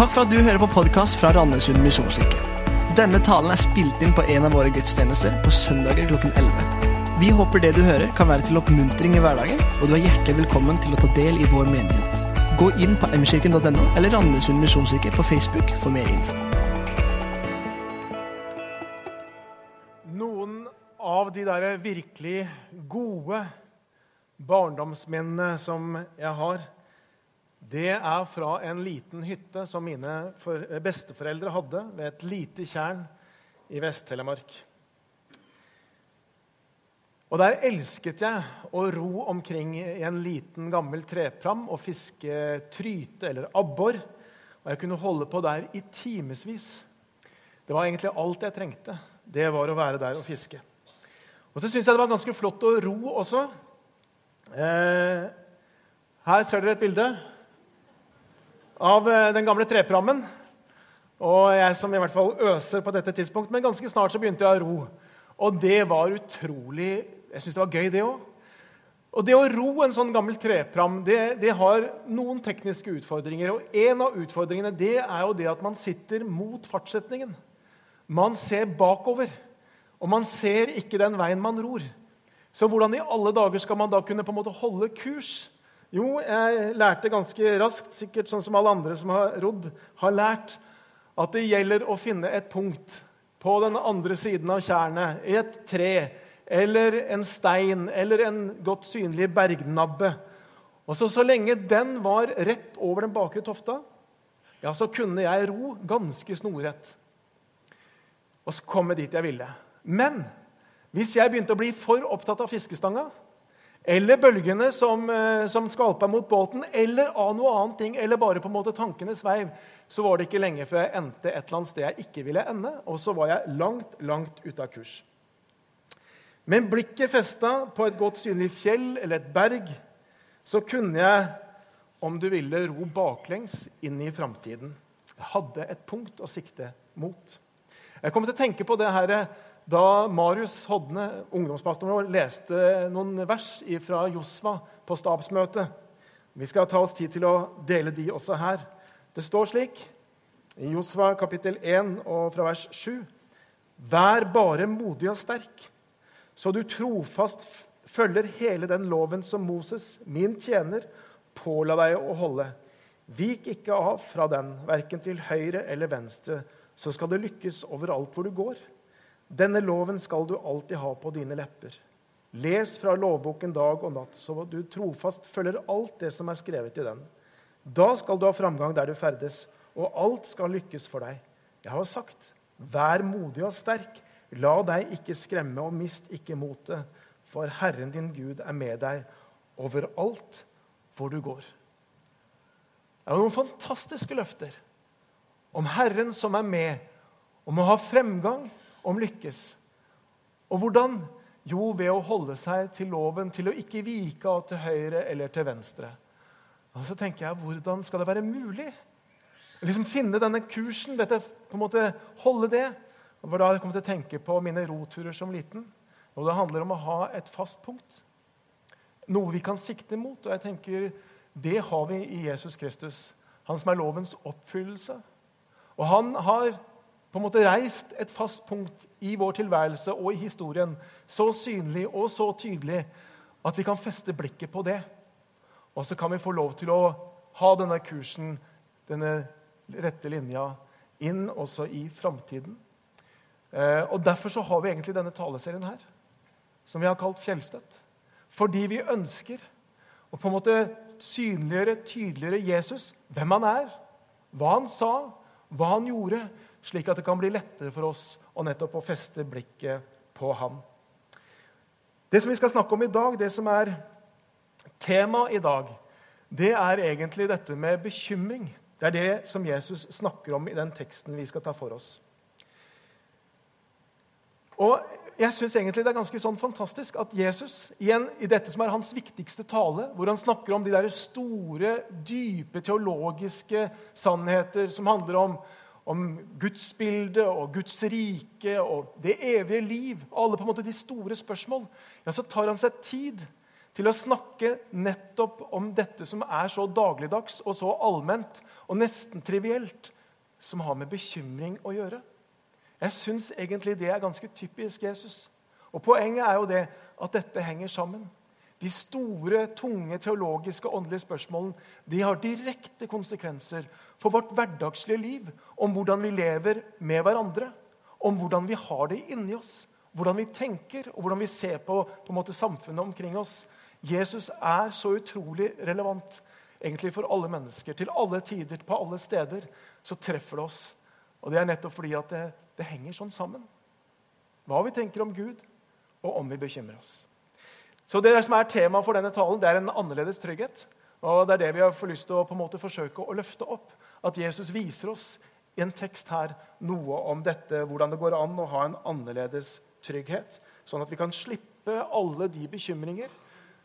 Takk for at du hører på podkast fra Randesund misjonskirke. Denne talen er spilt inn på en av våre gudstjenester på søndager klokken 11. Vi håper det du hører, kan være til oppmuntring i hverdagen, og du er hjertelig velkommen til å ta del i vår menighet. Gå inn på mkirken.no eller Randesund misjonskirke på Facebook for mer info. Noen av de der virkelig gode barndomsminnene som jeg har, det er fra en liten hytte som mine besteforeldre hadde ved et lite tjern i Vest-Telemark. Og der elsket jeg å ro omkring i en liten, gammel trepram og fiske tryte eller abbor. Og jeg kunne holde på der i timevis. Det var egentlig alt jeg trengte. Det var å være der og fiske. Og så syns jeg det var ganske flott å ro også. Eh, her ser dere et bilde av eh, den gamle treprammen. Og jeg som i hvert fall øser på dette tidspunkt, men ganske snart så begynte jeg å ro. Og det var utrolig Jeg syns det var gøy, det òg. Og det å ro en sånn gammel trepram det, det har noen tekniske utfordringer. Og en av utfordringene det er jo det at man sitter mot fartsretningen. Man ser bakover, og man ser ikke den veien man ror. Så hvordan i alle dager skal man da kunne på en måte holde kurs? Jo, jeg lærte ganske raskt, sikkert sånn som alle andre som har rodd, har lært, at det gjelder å finne et punkt på den andre siden av tjernet, et tre eller en stein eller en godt synlig bergnabbe. Og så, så lenge den var rett over den bakre tofta, ja, så kunne jeg ro ganske snorrett og komme dit jeg ville. Men hvis jeg begynte å bli for opptatt av fiskestanga eller bølgene som, eh, som skvalpa mot båten, eller av noe annet ting, eller bare på en måte tankene sveiv, så var det ikke lenge før jeg endte et eller annet sted jeg ikke ville ende, og så var jeg langt, langt ute av kurs. Men blikket festa på et godt synlig fjell eller et berg, så kunne jeg, om du ville, ro baklengs inn i framtiden. Jeg hadde et punkt å sikte mot. Jeg kommer til å tenke på det her da Marius Hodne, ungdomspastoren vår, leste noen vers fra Josva på stabsmøtet. Vi skal ta oss tid til å dele de også her. Det står slik i Josva kapittel 1 og fra vers 7.: Vær bare modig og sterk, så du trofast følger hele den loven som Moses, min tjener, påla deg å holde. Vik ikke av fra den, verken til høyre eller venstre, så skal det lykkes overalt hvor du går. Denne loven skal du alltid ha på dine lepper. Les fra lovboken dag og natt, så du trofast følger alt det som er skrevet i den. Da skal du ha framgang der du ferdes, og alt skal lykkes for deg. Jeg har sagt, vær modig og sterk. La deg ikke skremme, og mist ikke motet, for Herren din Gud er med deg overalt hvor du går. Det er noen fantastiske løfter om Herren som er med, om å ha fremgang, om lykkes. Og hvordan? Jo, ved å holde seg til loven, til å ikke vike av til høyre eller til venstre. Og så tenker jeg, Hvordan skal det være mulig? Liksom Finne denne kursen, dette, på en måte holde det. Og hvor da jeg kom til å tenke på mine roturer som liten. Og Det handler om å ha et fast punkt. Noe vi kan sikte mot. Og jeg tenker, det har vi i Jesus Kristus. Han som er lovens oppfyllelse. Og han har på en måte reist et fast punkt i vår tilværelse og i historien så synlig og så tydelig at vi kan feste blikket på det. Og så kan vi få lov til å ha denne kursen, denne rette linja, inn også i framtiden. Eh, og Derfor så har vi egentlig denne taleserien her, som vi har kalt Fjellstøtt. Fordi vi ønsker å på en måte synliggjøre tydeligere Jesus, hvem han er, hva han sa, hva han gjorde, slik at det kan bli lettere for oss å nettopp feste blikket på ham. Det som vi skal snakke om i dag, det som er temaet i dag, det er egentlig dette med bekymring. Det er det som Jesus snakker om i den teksten vi skal ta for oss. Og jeg synes egentlig Det er ganske sånn fantastisk at Jesus igjen, i dette som er hans viktigste tale, hvor han snakker om de der store, dype teologiske sannheter som handler om, om gudsbildet og Guds rike og det evige liv, alle på en måte de store spørsmål, ja, så tar han seg tid til å snakke nettopp om dette som er så dagligdags og så allment og nesten trivielt, som har med bekymring å gjøre. Jeg syns egentlig det er ganske typisk Jesus. Og Poenget er jo det at dette henger sammen. De store, tunge teologiske og åndelige spørsmålene de har direkte konsekvenser for vårt hverdagslige liv, om hvordan vi lever med hverandre, om hvordan vi har det inni oss, hvordan vi tenker og hvordan vi ser på, på måte, samfunnet omkring oss. Jesus er så utrolig relevant egentlig for alle mennesker. Til alle tider, på alle steder, så treffer det oss. Og det er nettopp fordi at det, det henger sånn sammen. Hva vi tenker om Gud, og om vi bekymrer oss. Så Det som er temaet for denne talen, det er en annerledes trygghet. Og Det er det vi har lyst til å på en måte forsøke å løfte opp. At Jesus viser oss i en tekst her noe om dette, hvordan det går an å ha en annerledes trygghet. Sånn at vi kan slippe alle de bekymringer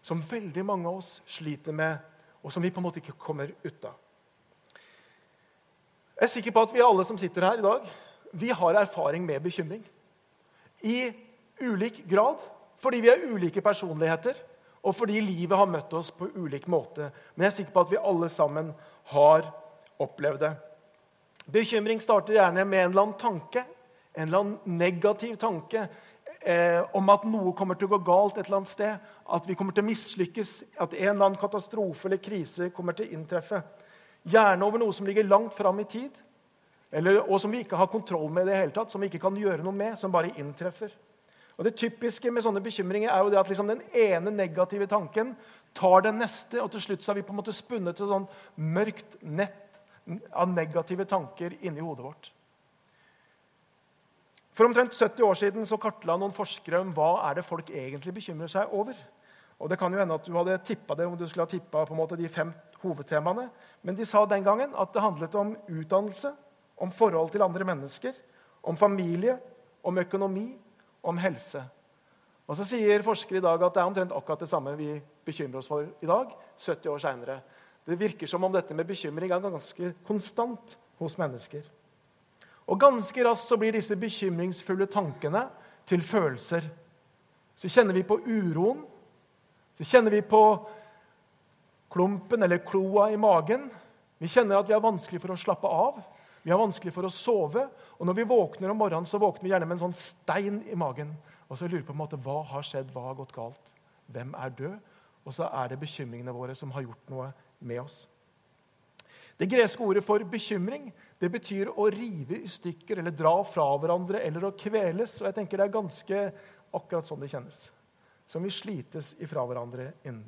som veldig mange av oss sliter med, og som vi på en måte ikke kommer ut av. Jeg er sikker på at vi alle som sitter her i dag, vi har erfaring med bekymring. I ulik grad, fordi vi er ulike personligheter, og fordi livet har møtt oss på ulik måte. Men jeg er sikker på at vi alle sammen har opplevd det. Bekymring starter gjerne med en eller annen tanke, en eller annen negativ tanke eh, om at noe kommer til å gå galt et eller annet sted, at vi kommer til å mislykkes, at en eller annen katastrofe eller krise kommer til å inntreffe. Gjerne over noe som ligger langt fram i tid, eller, og som vi ikke har kontroll med, i det hele tatt, som vi ikke kan gjøre noe med, som bare inntreffer. Og Det typiske med sånne bekymringer er jo det at liksom den ene negative tanken tar den neste, og til slutt så har vi på en måte spunnet et sånn mørkt nett av negative tanker inni hodet vårt. For omtrent 70 år siden så kartla noen forskere om hva er det folk egentlig bekymrer seg over. Og Det kan jo hende at du hadde tippa det om du skulle ha tippa de fem hovedtemaene. Men de sa den gangen at det handlet om utdannelse, om forhold til andre mennesker, om familie, om økonomi, om helse. Og Så sier forskere i dag at det er omtrent akkurat det samme vi bekymrer oss for i dag. 70 år senere. Det virker som om dette med bekymring er ganske konstant hos mennesker. Og ganske raskt så blir disse bekymringsfulle tankene til følelser. Så kjenner vi på uroen, så kjenner vi på klumpen eller kloa i magen. Vi kjenner at vi har vanskelig for å slappe av, vi har vanskelig for å sove. Og når vi våkner om morgenen, så våkner vi gjerne med en sånn stein i magen. Og så lurer vi på en måte, hva har skjedd, hva har gått galt? Hvem er død? Og så er det bekymringene våre som har gjort noe med oss. Det greske ordet for bekymring det betyr å rive i stykker eller dra fra hverandre eller å kveles. Og jeg tenker Det er ganske akkurat sånn det kjennes. Som vi slites ifra hverandre inn.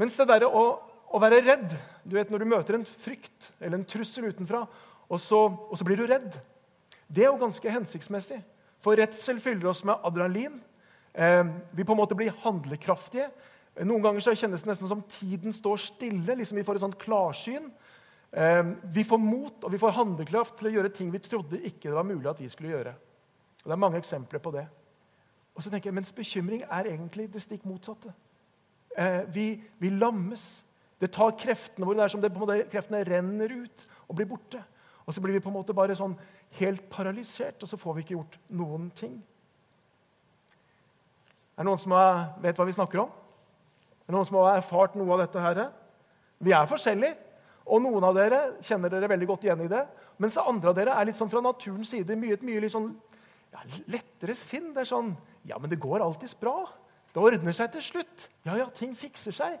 Mens det derre å, å, være redd du vet Når du møter en frykt eller en trussel utenfra, og så, og så blir du redd, det er jo ganske hensiktsmessig. For redsel fyller oss med adrenalin. Eh, vi på en måte blir handlekraftige. Noen ganger så kjennes det nesten som tiden står stille. liksom Vi får et sånt klarsyn. Eh, vi får mot og vi får handlekraft til å gjøre ting vi trodde ikke det var mulig at vi skulle gjøre. Og Det er mange eksempler på det. Og så tenker jeg, Mens bekymring er egentlig det stikk motsatte. Eh, vi, vi, lammes. Det tar kreftene våre. Det er som det, på en måte, kreftene renner ut og blir borte. Og så blir vi på en måte bare sånn helt paralysert, og så får vi ikke gjort noen ting. Er det noen som vet hva vi snakker om? Er det noen som har erfart noe av dette? her? Vi er forskjellige, og noen av dere kjenner dere veldig godt igjen i det. Mens andre av dere er litt sånn fra naturens side mye, mye litt sånn, ja, lettere sinn. Det er sånn Ja, men det går alltids bra. Det ordner seg til slutt. Ja, ja, ting fikser seg.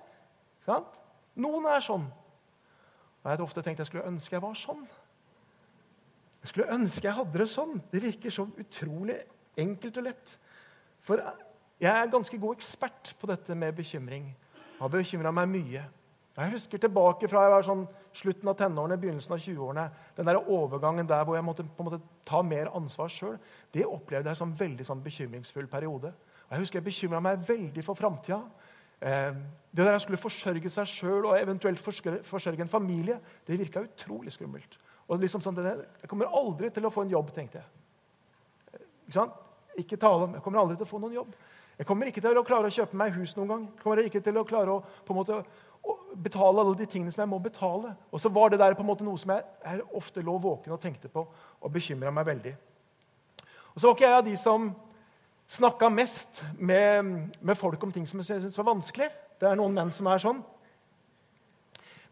Sant? Noen er sånn. Og Jeg hadde ofte tenkt jeg skulle ønske jeg var sånn. Jeg skulle ønske jeg hadde det sånn. Det virker så utrolig enkelt og lett. For jeg er ganske god ekspert på dette med bekymring. Jeg har bekymra meg mye. Jeg husker tilbake fra jeg var sånn slutten av tenårene, begynnelsen av 20-årene. Den der overgangen der hvor jeg måtte, på en måte ta mer ansvar sjøl. Det opplevde jeg som en veldig sånn bekymringsfull periode. Og jeg husker jeg bekymra meg veldig for framtida. Eh, det der jeg skulle forsørge seg sjøl og eventuelt forsørge en familie, det virka utrolig skummelt. Og liksom sånn, Jeg kommer aldri til å få en jobb, tenkte jeg. Ikke sant? Ikke tale om, Jeg kommer aldri til å få noen jobb. Jeg kommer ikke til å klare å kjøpe meg hus noen gang. Jeg kommer ikke til å klare å, på en måte, betale alle de tingene som jeg må betale. Og så var det der på en måte noe som jeg, jeg ofte lå våken og tenkte på og bekymra meg veldig. Og så var ikke jeg av de som snakka mest med, med, folk om ting som jeg syntes var vanskelig. Det er noen menn som er sånn.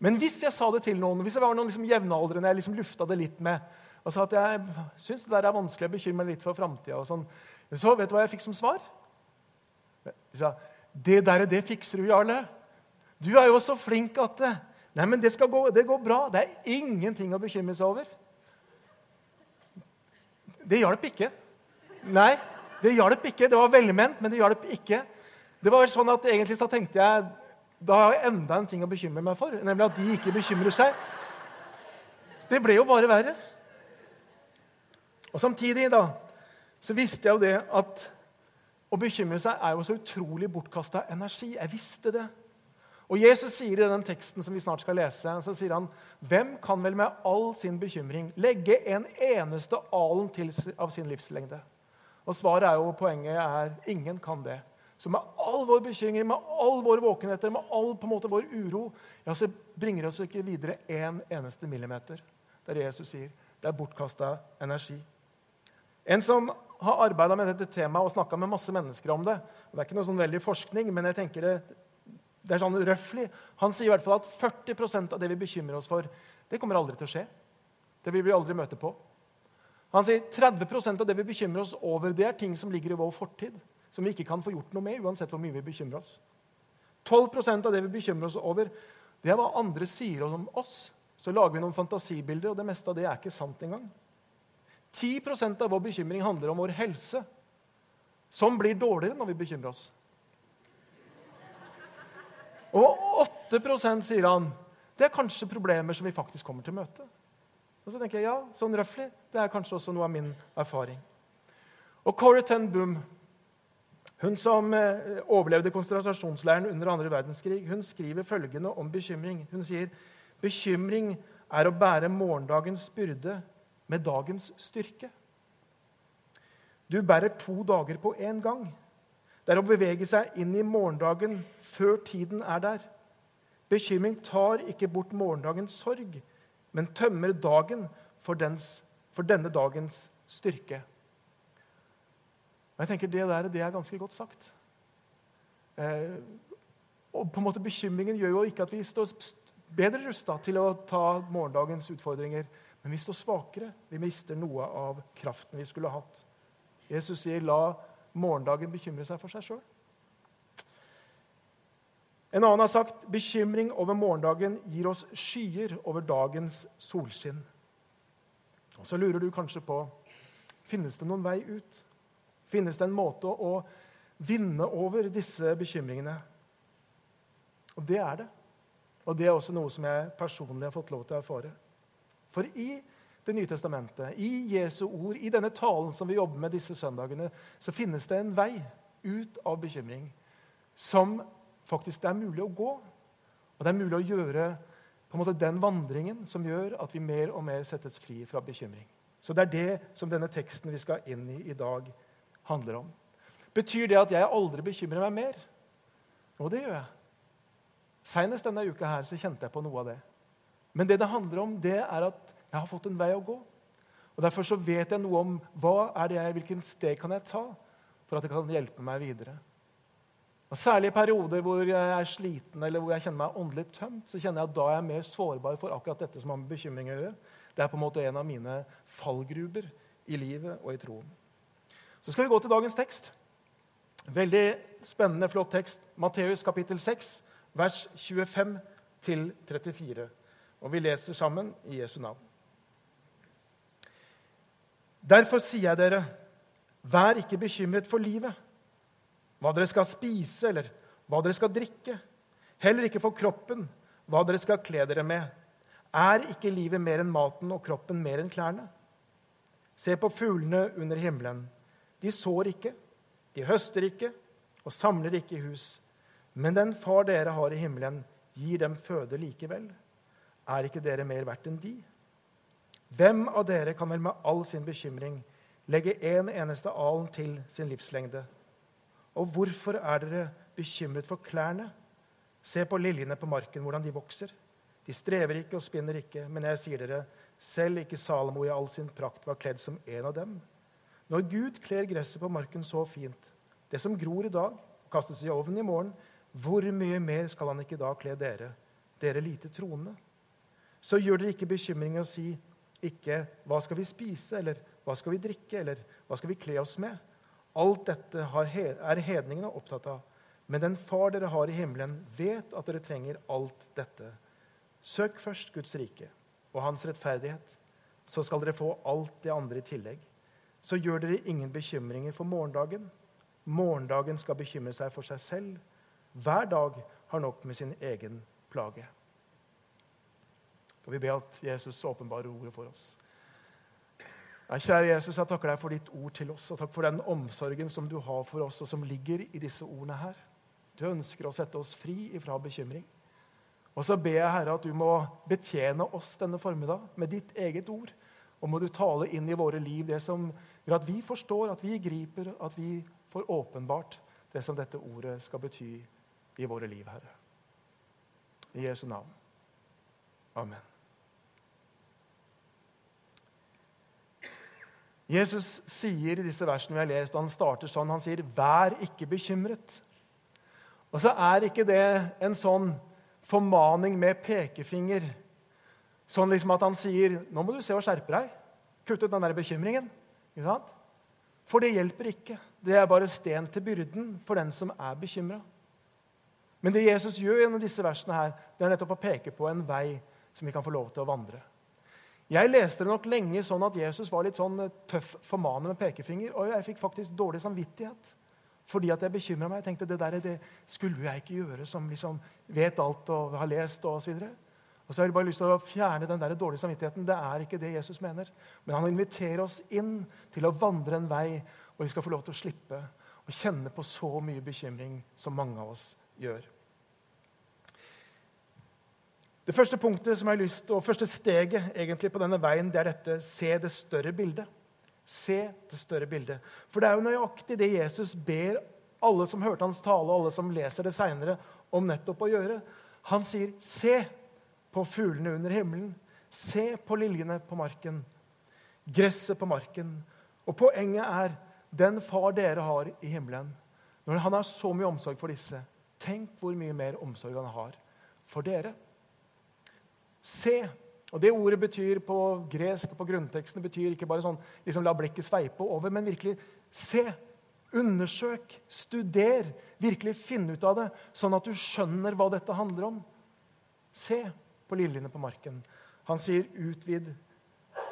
Men hvis jeg sa det til noen, hvis jeg var noen liksom jevnaldrende jeg liksom lufta det litt med, og sa at jeg syns det der er vanskelig, jeg bekymrer meg litt for framtida, sånn, så vet du hva jeg fikk som svar? De sa det der, det fikser du, Jarle. Du er jo så flink at det, Nei, men det, gå, det går bra. Det er ingenting å bekymre seg over. Det hjalp ikke. Nei, det hjalp ikke. Det var velment, men det hjalp ikke. Det var sånn at Egentlig så tenkte jeg da har jeg enda en ting å bekymre meg for, nemlig at de ikke bekymrer seg. Så det ble jo bare verre. Og Samtidig da, så visste jeg jo det at å bekymre seg er jo så utrolig bortkasta energi. Jeg visste det. Og Jesus sier i den teksten som vi snart skal lese, så sier han, Hvem kan vel med all sin bekymring legge en eneste alen til av sin livslengde? Og svaret er jo, poenget er ingen kan det. Så med all vår bekymring, med all vår våkenhet, med all på en måte vår uro, ja, så bringer det oss ikke videre en eneste millimeter. Det er det Jesus sier. Det er bortkasta energi. En som har arbeida med dette temaet og snakka med masse mennesker om det og Det er ikke noe sånn veldig forskning, men jeg tenker det, det er sånn røfflig. Han sier i hvert fall at 40% av det vi bekymrer oss for, det kommer aldri til å skje. Det vil vi aldri møte på. Han sier 30% av det vi bekymrer oss over, det er ting som ligger i vår fortid som vi ikke kan få gjort noe med, uansett hvor mye vi bekymrer oss. 12% av det vi bekymrer oss over, det er hva andre sier om oss. Så lager vi noen fantasibilder, og det meste av det er ikke sant engang. 10% av vår bekymring handler om vår helse, som blir dårligere når vi bekymrer oss. Og 8% sier han, det er kanskje problemer som vi faktisk kommer til å møte. Og så tenker jeg, ja, sånn røffelig, Det er kanskje også noe av min erfaring. Og Corrie ten Boom hun som eh, overlevde konsentrasjonsleiren under andre verdenskrig, hun skriver følgende om bekymring. Hun sier bekymring er å bære morgendagens byrde med dagens styrke. Du bærer to dager på én gang. Det er å bevege seg inn i morgendagen før tiden er der. Bekymring tar ikke bort morgendagens sorg, men tømmer dagen for, dens, for denne dagens styrke. Og jeg tenker Det der, det er ganske godt sagt. Eh, og på en måte Bekymringen gjør jo ikke at vi står bedre rusta til å ta morgendagens utfordringer, men vi står svakere. Vi mister noe av kraften vi skulle hatt. Jesus sier, 'La morgendagen bekymre seg for seg sjøl'. En annen har sagt bekymring over morgendagen gir oss skyer over dagens solskinn. Og Så lurer du kanskje på finnes det noen vei ut. Finnes det en måte å vinne over disse bekymringene? Og det er det. Og det er også noe som jeg personlig har fått lov til å erfare. For i Det nye testamentet, i Jesu ord, i denne talen som vi jobber med disse søndagene, så finnes det en vei ut av bekymring som faktisk det er mulig å gå. Og det er mulig å gjøre på en måte den vandringen som gjør at vi mer og mer settes fri fra bekymring. Så det er det som denne teksten vi skal inn i i dag, handler om. Betyr det at jeg aldri bekymrer meg mer? Og det gjør jeg. Senest denne uka her så kjente jeg på noe av det. Men det det handler om, det er at jeg har fått en vei å gå. Og Derfor så vet jeg noe om hva er det jeg, hvilken steg kan jeg ta for at det kan hjelpe meg videre. Og Særlig i perioder hvor jeg er sliten eller hvor jeg kjenner meg åndelig tømt, så kjenner jeg at da er jeg mer sårbar for akkurat dette som har med bekymring å gjøre. Det er på en måte en av mine fallgruber i livet og i troen. Så skal vi gå til dagens tekst. Veldig spennende, flott tekst. Matteus kapittel 6, vers 25-34. Og vi leser sammen i Jesu navn. Derfor sier jeg dere, vær ikke bekymret for livet, hva dere skal spise, eller hva dere skal drikke. Heller ikke for kroppen, hva dere skal kle dere med. Er ikke livet mer enn maten og kroppen mer enn klærne? Se på fuglene under himmelen. De sår ikke, de høster ikke og samler ikke i hus. Men den far dere har i himmelen, gir dem føde likevel. Er ikke dere mer verdt enn de? Hvem av dere kan vel med all sin bekymring legge en eneste alen til sin livslengde? Og hvorfor er dere bekymret for klærne? Se på liljene på marken, hvordan de vokser. De strever ikke og spinner ikke, men jeg sier dere, selv ikke Salomo i all sin prakt var kledd som en av dem. Når Gud kler gresset på marken så fint, det som gror i dag, kastes i ovnen i morgen, hvor mye mer skal han ikke da kle dere, dere lite troende? Så gjør dere ikke bekymring og si ikke 'hva skal vi spise', eller 'hva skal vi drikke', eller 'hva skal vi kle oss med'? Alt dette er hedningene opptatt av. Men den far dere har i himmelen, vet at dere trenger alt dette. Søk først Guds rike og hans rettferdighet, så skal dere få alt det andre i tillegg. Så gjør dere ingen bekymringer for morgendagen. Morgendagen skal bekymre seg for seg selv. Hver dag har nok med sin egen plage. Skal vi be at Jesus åpenbarer ordet for oss? Nei, kjære Jesus, jeg takker deg for ditt ord til oss, og takk for den omsorgen som du har for oss, og som ligger i disse ordene her. Du ønsker å sette oss fri ifra bekymring. Og så ber jeg, Herre, at du må betjene oss denne formiddag med ditt eget ord. Og må du tale inn i våre liv det som gjør at vi forstår, at vi griper, at vi får åpenbart det som dette ordet skal bety i våre liv, Herre. I Jesu navn. Amen. Jesus sier i disse versene vi har lest, og han starter sånn, han sier 'vær ikke bekymret'. Og så er ikke det en sånn formaning med pekefinger. Sånn liksom at han sier 'nå må du se og skjerpe deg'. Kutt ut den der bekymringen. For det hjelper ikke. Det er bare sten til byrden for den som er bekymra. Men det Jesus gjør gjennom disse versene, her, det er nettopp å peke på en vei som vi kan få lov til å vandre. Jeg leste det nok lenge sånn at Jesus var litt sånn eh, tøff formaner med pekefinger. Og jeg fikk faktisk dårlig samvittighet fordi at jeg bekymra meg. Jeg tenkte det der det skulle jeg ikke gjøre, som liksom vet alt og har lest og osv. Og så har jeg bare lyst til å fjerne den der dårlige samvittigheten. Det er ikke det Jesus mener. Men han inviterer oss inn til å vandre en vei, og vi skal få lov til å slippe å kjenne på så mye bekymring som mange av oss gjør. Det første punktet som jeg har lyst, og første steget egentlig på denne veien, det er dette se det større bildet. Se det større bildet. For det er jo nøyaktig det Jesus ber alle som hørte hans tale, og alle som leser det seinere, om nettopp å gjøre. Han sier, 'Se på fuglene under himmelen. Se på liljene på marken. Gresset på marken.' Og poenget er den far dere har i himmelen. Når han har så mye omsorg for disse, tenk hvor mye mer omsorg han har for dere. Se. Og Det ordet betyr på gresk på grunnteksten betyr ikke bare sånn liksom la blikket sveipe over, men virkelig se. Undersøk, studer, virkelig finn ut av det, sånn at du skjønner hva dette handler om. Se på liljene på marken. Han sier 'utvid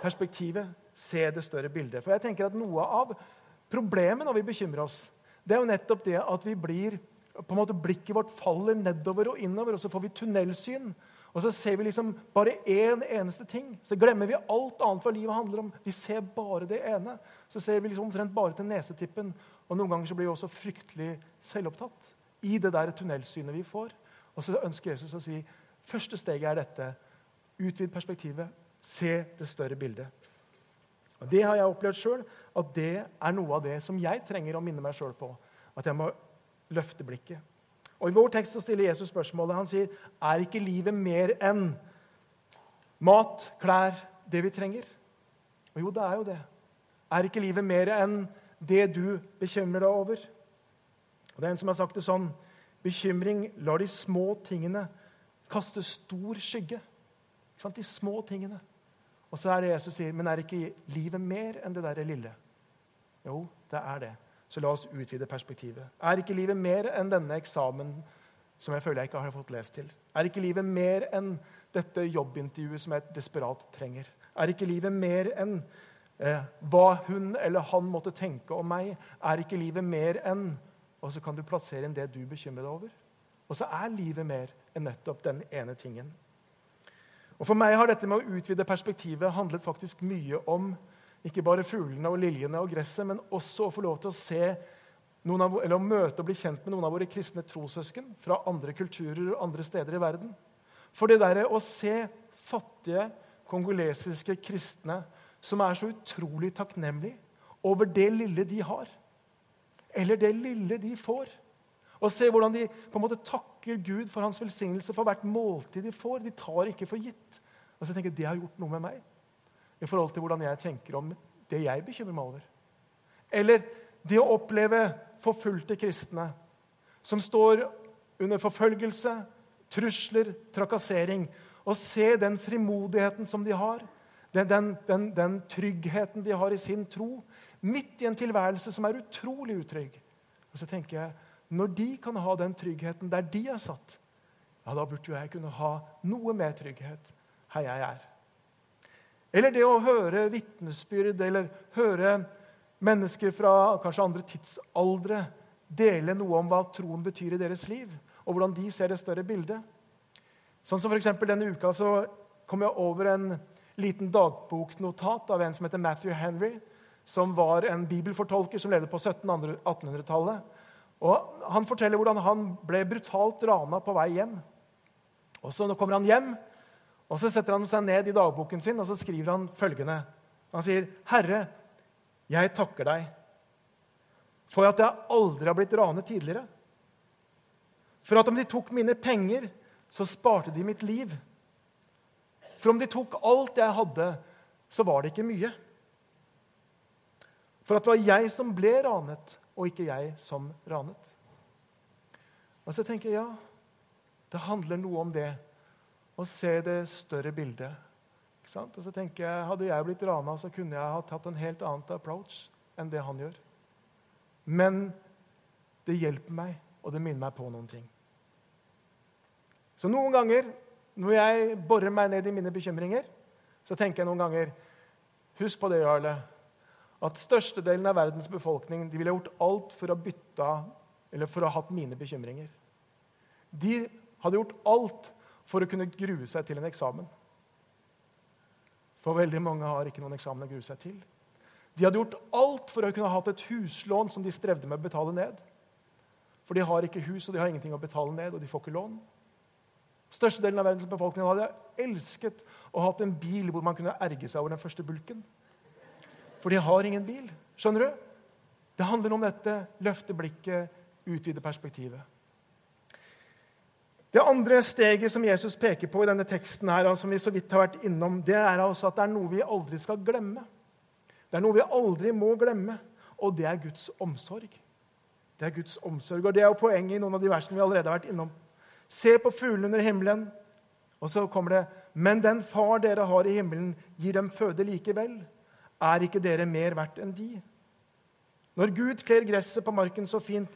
perspektivet', se det større bildet. For jeg tenker at Noe av problemet når vi bekymrer oss, det er jo nettopp det at vi blir på en måte Blikket vårt faller nedover og innover, og så får vi tunnelsyn. Og så ser vi liksom bare én en eneste ting. Så glemmer vi alt annet hva livet handler om. Vi ser bare det ene. Så ser vi liksom omtrent bare til nesetippen. Og noen ganger så blir vi også fryktelig selvopptatt i det der tunnelsynet vi får. Og så ønsker Jesus å si første steget er dette. Utvid perspektivet. Se det større bildet. Og Det har jeg opplevd sjøl, at det er noe av det som jeg trenger å minne meg sjøl på. At jeg må løfte blikket. Og I vår tekst så stiller Jesus spørsmålet. Han sier, 'Er ikke livet mer enn mat, klær, det vi trenger?' Og jo, det er jo det. Er ikke livet mer enn det du bekymrer deg over? Og Det er en som har sagt det sånn Bekymring lar de små tingene kaste stor skygge. De små tingene. Og så er det Jesus sier, men er ikke livet mer enn det der lille? Jo, det er det. Så la oss utvide perspektivet. Er ikke livet mer enn denne eksamen som jeg føler jeg ikke har fått lest til? Er ikke livet mer enn dette jobbintervjuet som jeg desperat trenger? Er ikke livet mer enn eh, hva hun eller han måtte tenke om meg? Er ikke livet mer enn Og så kan du plassere inn det du bekymrer deg over. Og så er livet mer enn nettopp den ene tingen. Og For meg har dette med å utvide perspektivet handlet faktisk mye om ikke bare fuglene og liljene og gresset, men også å få lov til å se av, eller å møte og bli kjent med noen av våre kristne trossøsken fra andre kulturer og andre steder i verden. For det derre å se fattige kongolesiske kristne som er så utrolig takknemlige over det lille de har, eller det lille de får. Og se hvordan de på en måte takker Gud for hans velsignelse for hvert måltid de får. De tar ikke for gitt. Og så tenker jeg, Det har gjort noe med meg i forhold til hvordan jeg tenker om det jeg bekymrer meg over. Eller det å oppleve forfulgte kristne som står under forfølgelse, trusler, trakassering, og se den frimodigheten som de har, den, den, den, den, tryggheten de har i sin tro, midt i en tilværelse som er utrolig utrygg. Og så tenker jeg, Når de kan ha den tryggheten der de er satt, ja, da burde jo jeg kunne ha noe mer trygghet her jeg er. Eller det å høre vitnesbyrd eller høre mennesker fra kanskje andre tidsaldre dele noe om hva troen betyr i deres liv, og hvordan de ser det større bildet. Sånn som for Denne uka så kom jeg over en liten dagboknotat av en som heter Matthew Henry, som var en bibelfortolker som levde på 1700-1800-tallet. Og Han forteller hvordan han ble brutalt rana på vei hjem. Og Så kommer han hjem, og så setter han seg ned i dagboken sin og så skriver han følgende. Han sier, 'Herre, jeg takker deg for at jeg aldri har blitt ranet tidligere.' 'For at om de tok mine penger, så sparte de mitt liv.' 'For om de tok alt jeg hadde, så var det ikke mye.' 'For at det var jeg som ble ranet, og ikke jeg som ranet.' Og så tenker jeg ja, det handler noe om det å se det større bildet. Og så tenker jeg, Hadde jeg blitt rana, så kunne jeg ha tatt en helt annen approach enn det han gjør. Men det hjelper meg, og det minner meg på noen ting. Så noen ganger når jeg borer meg ned i mine bekymringer, så tenker jeg noen ganger Husk på det, Jarle, at størstedelen av verdens befolkning de ville gjort alt for å bytte eller for å ha hatt mine bekymringer. De hadde gjort alt for å kunne grue seg til en eksamen. For veldig mange har ikke noen eksamen å grue seg til. De hadde gjort alt for å kunne hatt et huslån som de strevde med å betale ned. For de har ikke hus, og de har ingenting å betale ned, og de får ikke lån. Størstedelen av verdens befolkning hadde elsket å ha en bil hvor man kunne erge seg over den første bulken. For de har ingen bil. Skjønner du? Det handler om dette. Løfte blikket, utvide perspektivet. Det andre steget som Jesus peker på i denne teksten, her, som vi så vidt har vært innom, det er altså at det er noe vi aldri skal glemme. Det er noe vi aldri må glemme, og det er Guds omsorg. Det er Guds omsorg, og det er jo poenget i noen av de versene vi allerede har vært innom. Se på fuglene under himmelen. Og så kommer det Men den far dere har i himmelen, gir dem føde likevel. Er ikke dere mer verdt enn de? Når Gud kler gresset på marken så fint,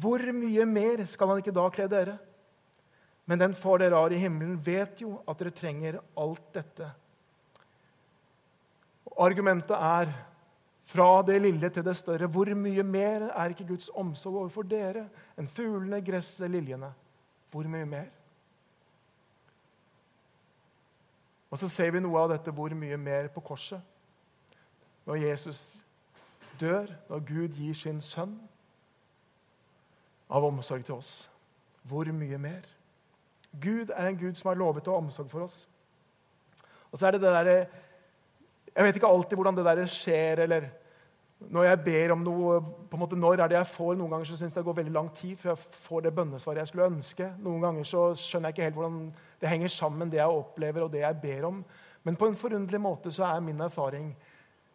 hvor mye mer skal han ikke da kle dere? Men den far dere har i himmelen, vet jo at dere trenger alt dette. Argumentet er fra det lille til det større. Hvor mye mer er ikke Guds omsorg overfor dere enn fuglene, gresset, liljene? Hvor mye mer? Og så ser vi noe av dette hvor mye mer på korset. Når Jesus dør, når Gud gir sin sønn av omsorg til oss. Hvor mye mer? Gud er en Gud som har lovet å ha omsorg for oss. Og så er det det derre Jeg vet ikke alltid hvordan det der skjer, eller når jeg ber om noe på en måte Når er det jeg får? Noen ganger så syns jeg det går veldig lang tid før jeg får det bønnesvaret jeg skulle ønske. Noen ganger så skjønner jeg ikke helt hvordan det henger sammen, det jeg opplever, og det jeg ber om. Men på en forunderlig måte så er min erfaring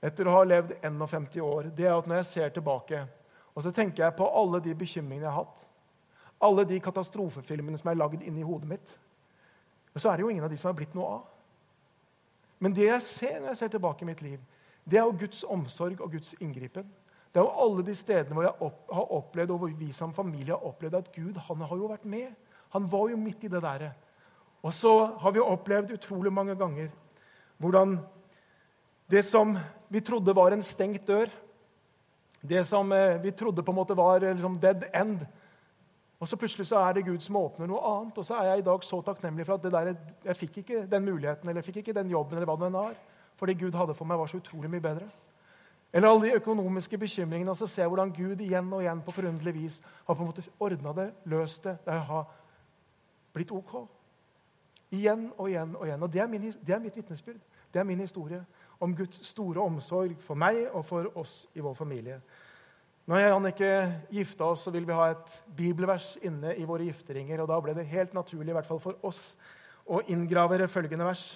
etter å ha levd 51 år, det er at når jeg ser tilbake, og så tenker jeg på alle de bekymringene jeg har hatt alle de katastrofefilmene som er lagd inni hodet mitt, så er det jo ingen av de som har blitt noe av. Men det jeg ser når jeg ser tilbake i mitt liv, det er jo Guds omsorg og Guds inngripen. Det er jo alle de stedene hvor jeg opp, har opplevd, og hvor vi som familie har opplevd at Gud han har jo vært med. Han var jo midt i det der. Og så har vi opplevd utrolig mange ganger hvordan det som vi trodde var en stengt dør, det som eh, vi trodde på en måte var eh, liksom dead end, og så plutselig så er det Gud som åpner noe annet. Og så er jeg i dag så takknemlig for at der, jeg fikk ikke den muligheten eller jeg fikk ikke den jobben. eller hva det var, Fordi Gud hadde for meg, var så utrolig mye bedre. Eller alle de økonomiske bekymringene. Og så ser jeg hvordan Gud igjen og igjen på forunderlig vis har på en måte ordna det, løst det. Det har blitt ok. Igjen og igjen og igjen. Og det er, min, det er mitt vitnesbyrd. Det er min historie om Guds store omsorg for meg og for oss i vår familie. Når jeg og Annike gifta oss, så ville vi ha et bibelvers inne i våre gifteringer. og Da ble det helt naturlig i hvert fall for oss å inngravere følgende vers.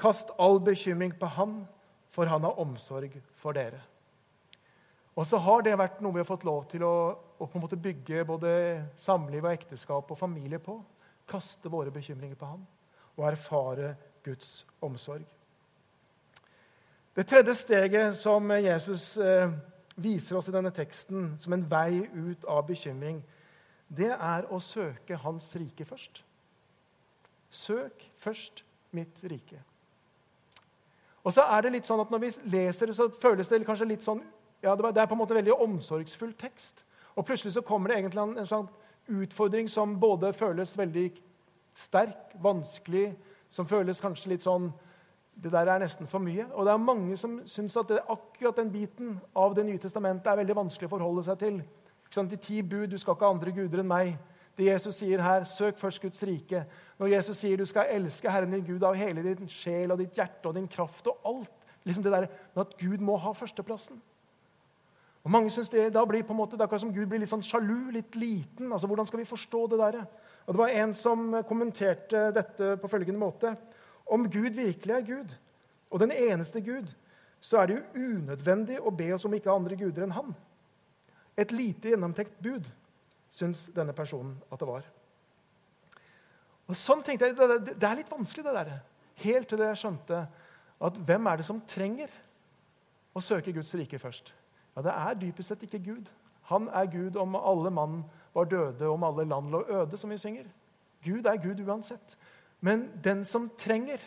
Kast all bekymring på Han, for Han har omsorg for dere. Og så har det vært noe vi har fått lov til å, å på en måte bygge både samliv og ekteskap og familie på. Kaste våre bekymringer på Han og erfare Guds omsorg. Det tredje steget som Jesus eh, viser oss i denne teksten som en vei ut av bekymring, det er å søke Hans rike først. Søk først mitt rike. Og så er det litt sånn at Når vi leser så føles det kanskje litt sånn ja, Det er på en måte veldig omsorgsfull tekst. Og plutselig så kommer det egentlig en, en slags utfordring som både føles veldig sterk, vanskelig, som føles kanskje litt sånn Det der er nesten for mye. Og det er mange som syns at det, akkurat den biten av Det nye testamentet er veldig vanskelig å forholde seg til. De ti bud, du skal ikke ha andre guder enn meg. Det Jesus sier her, søk først Guds rike. Når Jesus sier du skal elske Herren din Gud av hele din sjel og ditt hjerte og din kraft og alt. liksom det der, Men at Gud må ha førsteplassen. Og mange synes det, da blir på en måte, det er akkurat som Gud blir litt sånn sjalu, litt liten. altså Hvordan skal vi forstå det der? Og Det var en som kommenterte dette på følgende måte. Om Gud virkelig er Gud, og den eneste Gud, så er det jo unødvendig å be oss om ikke andre guder enn Han. Et lite gjennomtenkt bud syns denne personen at det var. Og sånn tenkte jeg, det, er litt vanskelig, det der. Helt til jeg skjønte at hvem er det som trenger å søke Guds rike først? Ja, Det er dypest sett ikke Gud. Han er Gud om alle mann var døde, om alle land lå øde, som vi synger. Gud er Gud uansett. Men den som trenger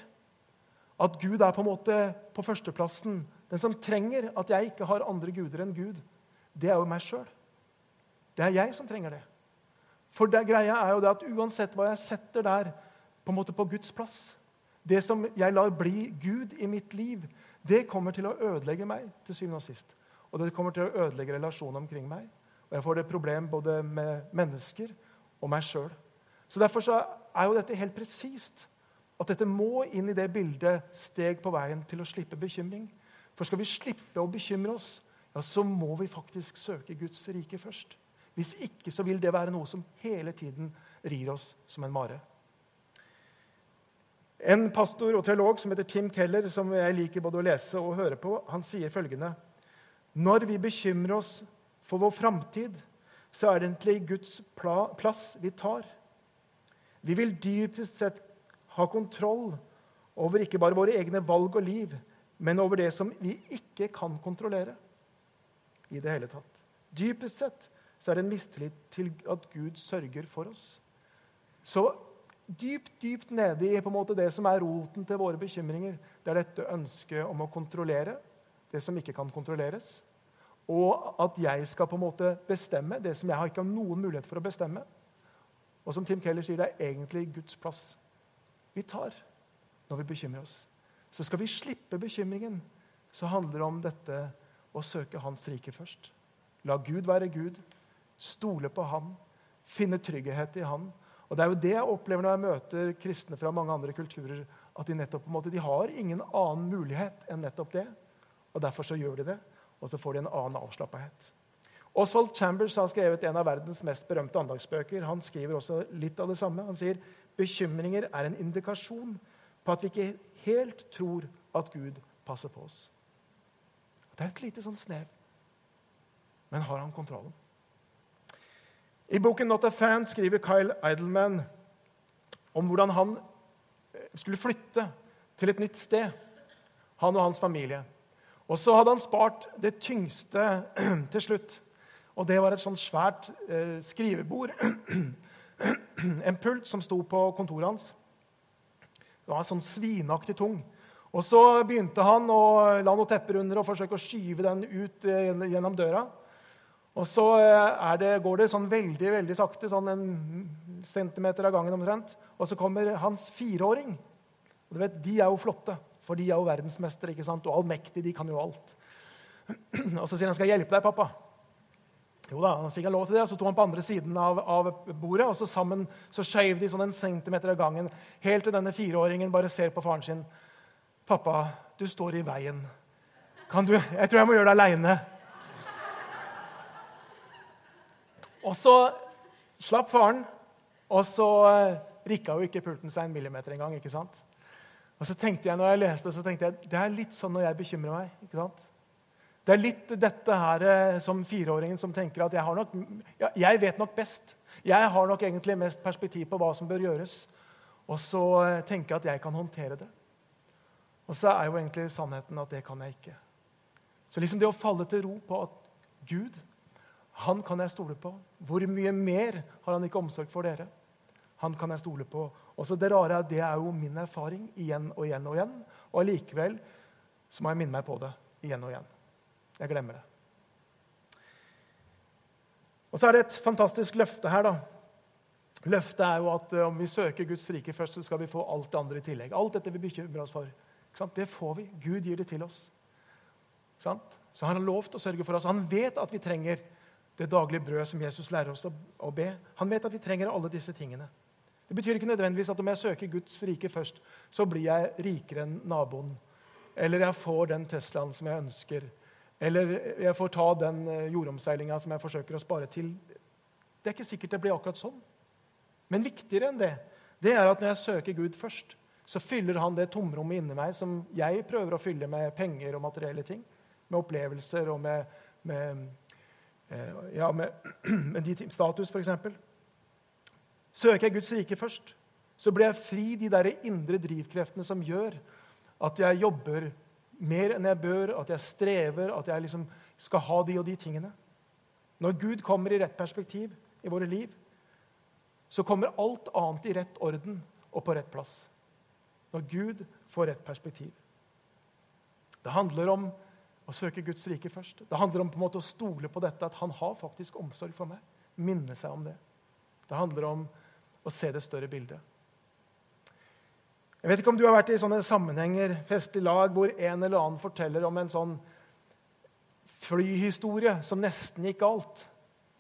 at Gud er på en måte på førsteplassen, den som trenger at jeg ikke har andre guder enn Gud, det er jo meg sjøl. Det er jeg som trenger det. For det greia er jo det at uansett hva jeg setter der på en måte på Guds plass, det som jeg lar bli Gud i mitt liv, det kommer til å ødelegge meg til syvende og sist. Og det kommer til å ødelegge relasjonen omkring meg. Og jeg får det problem både med mennesker og meg sjøl. Så derfor så er jo dette helt presist. At dette må inn i det bildet steg på veien til å slippe bekymring. For skal vi slippe å bekymre oss, ja, så må vi faktisk søke Guds rike først. Hvis ikke så vil det være noe som hele tiden rir oss som en mare. En pastor og teolog som heter Tim Keller, som jeg liker både å lese og høre på, han sier følgende.: Når vi bekymrer oss for vår framtid, så er det egentlig Guds plass vi tar. Vi vil dypest sett ha kontroll over ikke bare våre egne valg og liv, men over det som vi ikke kan kontrollere i det hele tatt. Dypest sett så er det en mistillit til at Gud sørger for oss. Så dypt, dypt nede i på en måte det som er roten til våre bekymringer, det er dette ønsket om å kontrollere det som ikke kan kontrolleres. Og at jeg skal på en måte bestemme det som jeg ikke har noen mulighet for å bestemme. Og som Tim Keller sier, det er egentlig Guds plass vi tar når vi bekymrer oss. Så skal vi slippe bekymringen, så handler det om dette å søke Hans rike først. La Gud være Gud, Stole på Han, finne trygghet i Han. Og Det er jo det jeg opplever når jeg møter kristne fra mange andre kulturer. At de nettopp på en måte, de har ingen annen mulighet enn nettopp det. Og Derfor så gjør de det, og så får de en annen avslappahet. Oswald Chambers har skrevet en av verdens mest berømte andagsbøker. Han skriver også litt av det samme. Han sier bekymringer er en indikasjon på at vi ikke helt tror at Gud passer på oss. Det er et lite sånn snev. Men har han kontrollen? I boken 'Not a Fan' skriver Kyle Eidelman om hvordan han eh, skulle flytte til et nytt sted, han og hans familie. Og så hadde han spart det tyngste til slutt. Og det var et sånt svært eh, skrivebord. en pult som sto på kontoret hans. Det var sånn svinaktig tung. Og så begynte han å la noe tepper under og forsøke å skyve den ut eh, gjennom døra. Og så eh, det, går det sånn veldig veldig sakte, sånn en centimeter av gangen omtrent. Og så kommer hans fireåring. Og du vet, De er jo flotte, for de er jo verdensmestere ikke sant? og allmektige. De kan jo alt. Og så sier han, 'Skal jeg hjelpe deg, pappa?' Jo da, han fikk han lov til det, og Så sto han på andre siden av, av bordet, og så sammen så skjøv de sånn en centimeter av gangen, helt til denne fireåringen bare ser på faren sin. 'Pappa, du står i veien. Kan du, Jeg tror jeg må gjøre det aleine.' Og så slapp faren, og så uh, rikka jo ikke pulten seg en millimeter engang. ikke sant? Og så tenkte jeg, når jeg leste, så tenkte jeg, det er litt sånn når jeg bekymrer meg. ikke sant? Det er litt dette her eh, som fireåringen som tenker at jeg, nok, jeg vet nok best. Jeg har nok egentlig mest perspektiv på hva som bør gjøres. Og så eh, tenker jeg at jeg kan håndtere det. Og så er jo egentlig sannheten at det kan jeg ikke. Så liksom det å falle til ro på at Gud, han kan jeg stole på. Hvor mye mer har han ikke omsorg for dere? Han kan jeg stole på. Også det rare er det er jo min erfaring igjen og igjen og igjen. Og allikevel så må jeg minne meg på det igjen og igjen. Jeg glemmer det. Og så er det et fantastisk løfte her. da. Løftet er jo at eh, om vi søker Guds rike først, så skal vi få alt det andre i tillegg. Alt dette vi bekymrer oss for. Det får vi. Gud gir det til oss. Så har han lovt å sørge for oss. Han vet at vi trenger det daglige brød som Jesus lærer oss å be. Han vet at vi trenger alle disse tingene. Det betyr ikke nødvendigvis at om jeg søker Guds rike først, så blir jeg rikere enn naboen. Eller jeg får den Teslaen som jeg ønsker. Eller jeg får ta den eh, jordomseilinga som jeg forsøker å spare til. Det er ikke sikkert det blir akkurat sånn. Men viktigere enn det, det er at når jeg søker Gud først, så fyller han det tomrommet inni meg som jeg prøver å fylle med penger og materielle ting. Med opplevelser og med, med, eh, ja, med, med de status, f.eks. Søker jeg Guds rike først, så blir jeg fri de der indre drivkreftene som gjør at jeg jobber mer enn jeg bør, at jeg strever, at jeg liksom skal ha de og de tingene. Når Gud kommer i rett perspektiv i våre liv, så kommer alt annet i rett orden og på rett plass. Når Gud får rett perspektiv. Det handler om å søke Guds rike først. Det handler om på en måte å stole på dette, at han har faktisk omsorg for meg. Minne seg om det. Det handler om å se det større bildet. Jeg vet ikke om du har vært i sånne sammenhenger, festlig lag, hvor en eller annen forteller om en sånn flyhistorie som nesten gikk galt.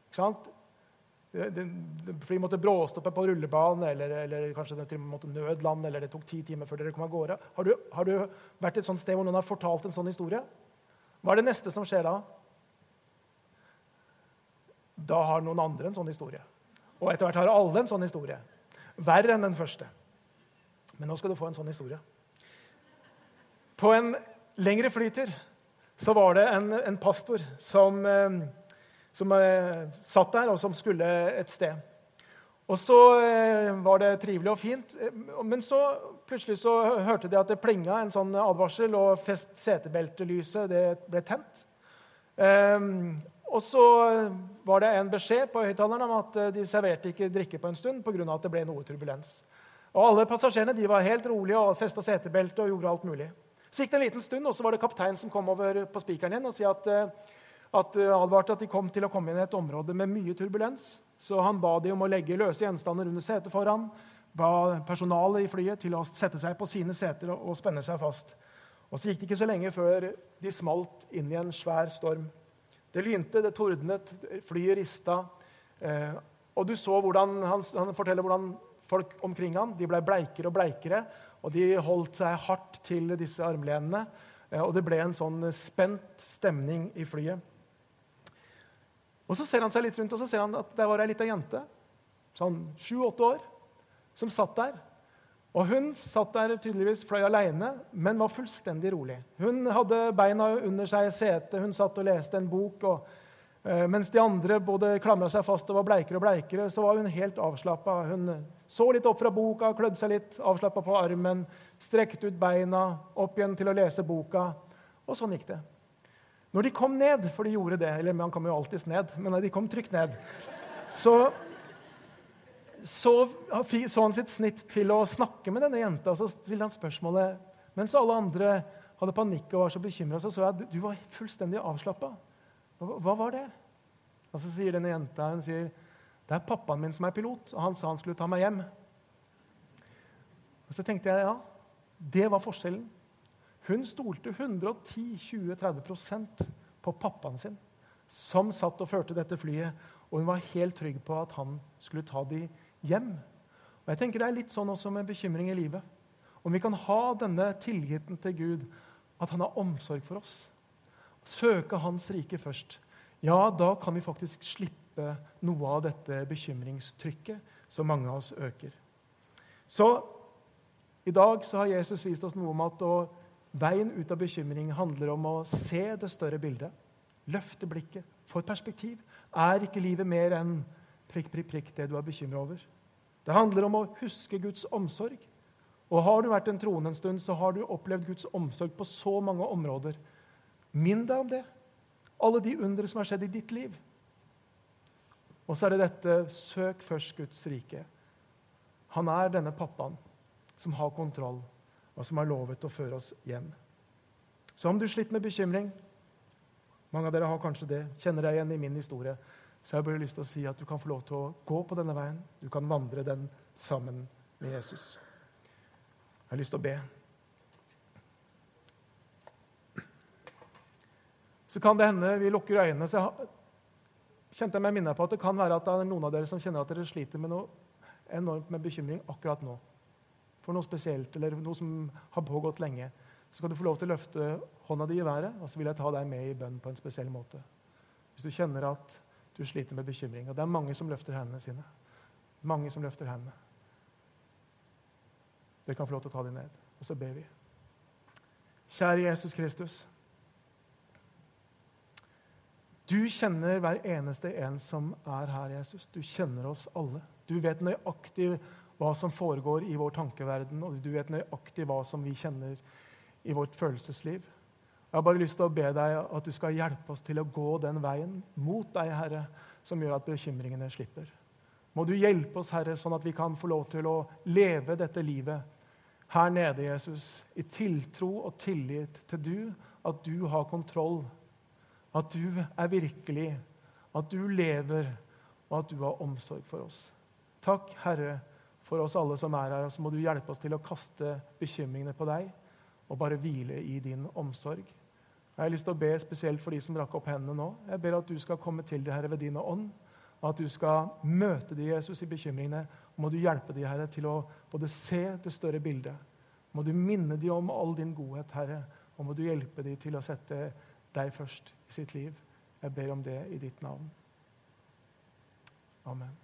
Ikke sant? Flyet måtte bråstoppe på rullebanen, eller, eller kanskje det måtte nødlande, eller det tok ti timer før dere kom av gårde. Har du, har du vært et sånt sted hvor noen har fortalt en sånn historie? Hva er det neste som skjer da? Da har noen andre en sånn historie. Og etter hvert har alle en sånn historie. Verre enn den første. Men nå skal du få en sånn historie. På en lengre flytur så var det en, en pastor som, eh, som eh, satt der, og som skulle et sted. Og så eh, var det trivelig og fint, men så plutselig så hørte de at det plinga en sånn advarsel, og fest setebeltelyset det ble tent. Um, og så var det en beskjed på høyttaleren om at de serverte ikke drikke på en stund pga. at det ble noe turbulens. Og Alle passasjerene de var helt rolige og festa setebelte og gjorde alt mulig. Så gikk det en liten stund, og så var det kapteinen som kom over på spikeren igjen og si at, eh, at, eh, advarte at de kom til å komme inn i et område med mye turbulens. Så han ba de om å legge løse gjenstander under setet foran. Ba personalet i flyet til å sette seg på sine seter og, og spenne seg fast. Og Så gikk det ikke så lenge før de smalt inn i en svær storm. Det lynte, det tordnet, flyet rista. Eh, og du så hvordan, han, han forteller hvordan folk omkring ham. De ble bleikere og bleikere, og de holdt seg hardt til disse armlenene. Eh, og det ble en sånn spent stemning i flyet. Og Så ser han seg litt rundt og så ser han at der var ei lita jente, sånn sju-åtte år, som satt der. Og Hun satt der tydeligvis fløy aleine, men var fullstendig rolig. Hun hadde beina under seg i setet, hun satt og leste en bok. og mens de andre både klamra seg fast og var bleikere og bleikere, så var hun helt avslappa. Hun så litt opp fra boka, klødde seg litt, avslappa på armen, strekte ut beina, opp igjen til å lese boka. Og sånn gikk det. Når de kom ned, for de gjorde det Eller man kommer jo alltids ned, men de kom trygt ned, så så, så han sitt snitt til å snakke med denne jenta. og Så stilte han spørsmålet mens alle andre hadde panikk og var så bekymra. Så så jeg at du var fullstendig avslappa. Hva var det? Og Så sier denne jenta hun sier, det er pappaen min som er pilot, og han sa han skulle ta meg hjem. Og Så tenkte jeg ja, det var forskjellen. Hun stolte 110-20-30% på pappaen sin, som satt og førte dette flyet. Og hun var helt trygg på at han skulle ta dem hjem. Og jeg tenker Det er litt sånn også med bekymring i livet. Om vi kan ha denne tilliten til Gud, at han har omsorg for oss søke Hans rike først, ja, da kan vi faktisk slippe noe av dette bekymringstrykket som mange av oss øker. Så i dag så har Jesus vist oss noe om at å Veien ut av bekymring handler om å se det større bildet. Løfte blikket, få et perspektiv. Er ikke livet mer enn prikk, prikk, prikk det du er bekymra over? Det handler om å huske Guds omsorg. Og Har du vært en troende en stund, så har du opplevd Guds omsorg på så mange områder. Minn deg om det. Alle de undre som har skjedd i ditt liv. Og så er det dette søk først Guds rike. Han er denne pappaen som har kontroll, og som har lovet å føre oss hjem. Så om du sliter med bekymring Mange av dere har kanskje det, kjenner deg igjen i min historie. Så jeg bare lyst til å si at du kan få lov til å gå på denne veien. Du kan vandre den sammen med Jesus. Jeg har lyst til å be. Så kan det hende vi lukker øynene. så kjente jeg meg minnet på at Det kan være at det er noen av dere som kjenner at dere sliter med noe enormt med bekymring akkurat nå. For noe spesielt eller noe som har pågått lenge. Så kan du få lov til å løfte hånda di i været, og så vil jeg ta deg med i bønn på en spesiell måte. Hvis du kjenner at du sliter med bekymring. Og det er mange som løfter hendene sine. Mange som løfter hendene. Dere kan få lov til å ta dem ned. Og så ber vi. Kjære Jesus Kristus. Du kjenner hver eneste en som er her, Jesus. Du kjenner oss alle. Du vet nøyaktig hva som foregår i vår tankeverden, og du vet nøyaktig hva som vi kjenner i vårt følelsesliv. Jeg har bare lyst til å be deg at du skal hjelpe oss til å gå den veien mot deg, Herre, som gjør at bekymringene slipper. Må du hjelpe oss, Herre, sånn at vi kan få lov til å leve dette livet her nede, Jesus, i tiltro og tillit til du, at du har kontroll, at du er virkelig, at du lever, og at du har omsorg for oss. Takk, Herre, for oss alle som er her, og så må du hjelpe oss til å kaste bekymringene på deg og bare hvile i din omsorg. Jeg har lyst til å be spesielt for de som rakk opp hendene nå. Jeg ber at du skal komme til det, Herre, ved din ånd at du skal møte de, Jesus, i bekymringene. Og Må du hjelpe de, Herre, til å både se det større bildet. Må du minne de om all din godhet, Herre, og må du hjelpe de til å sette deg først i sitt liv. Jeg ber om det i ditt navn. Amen.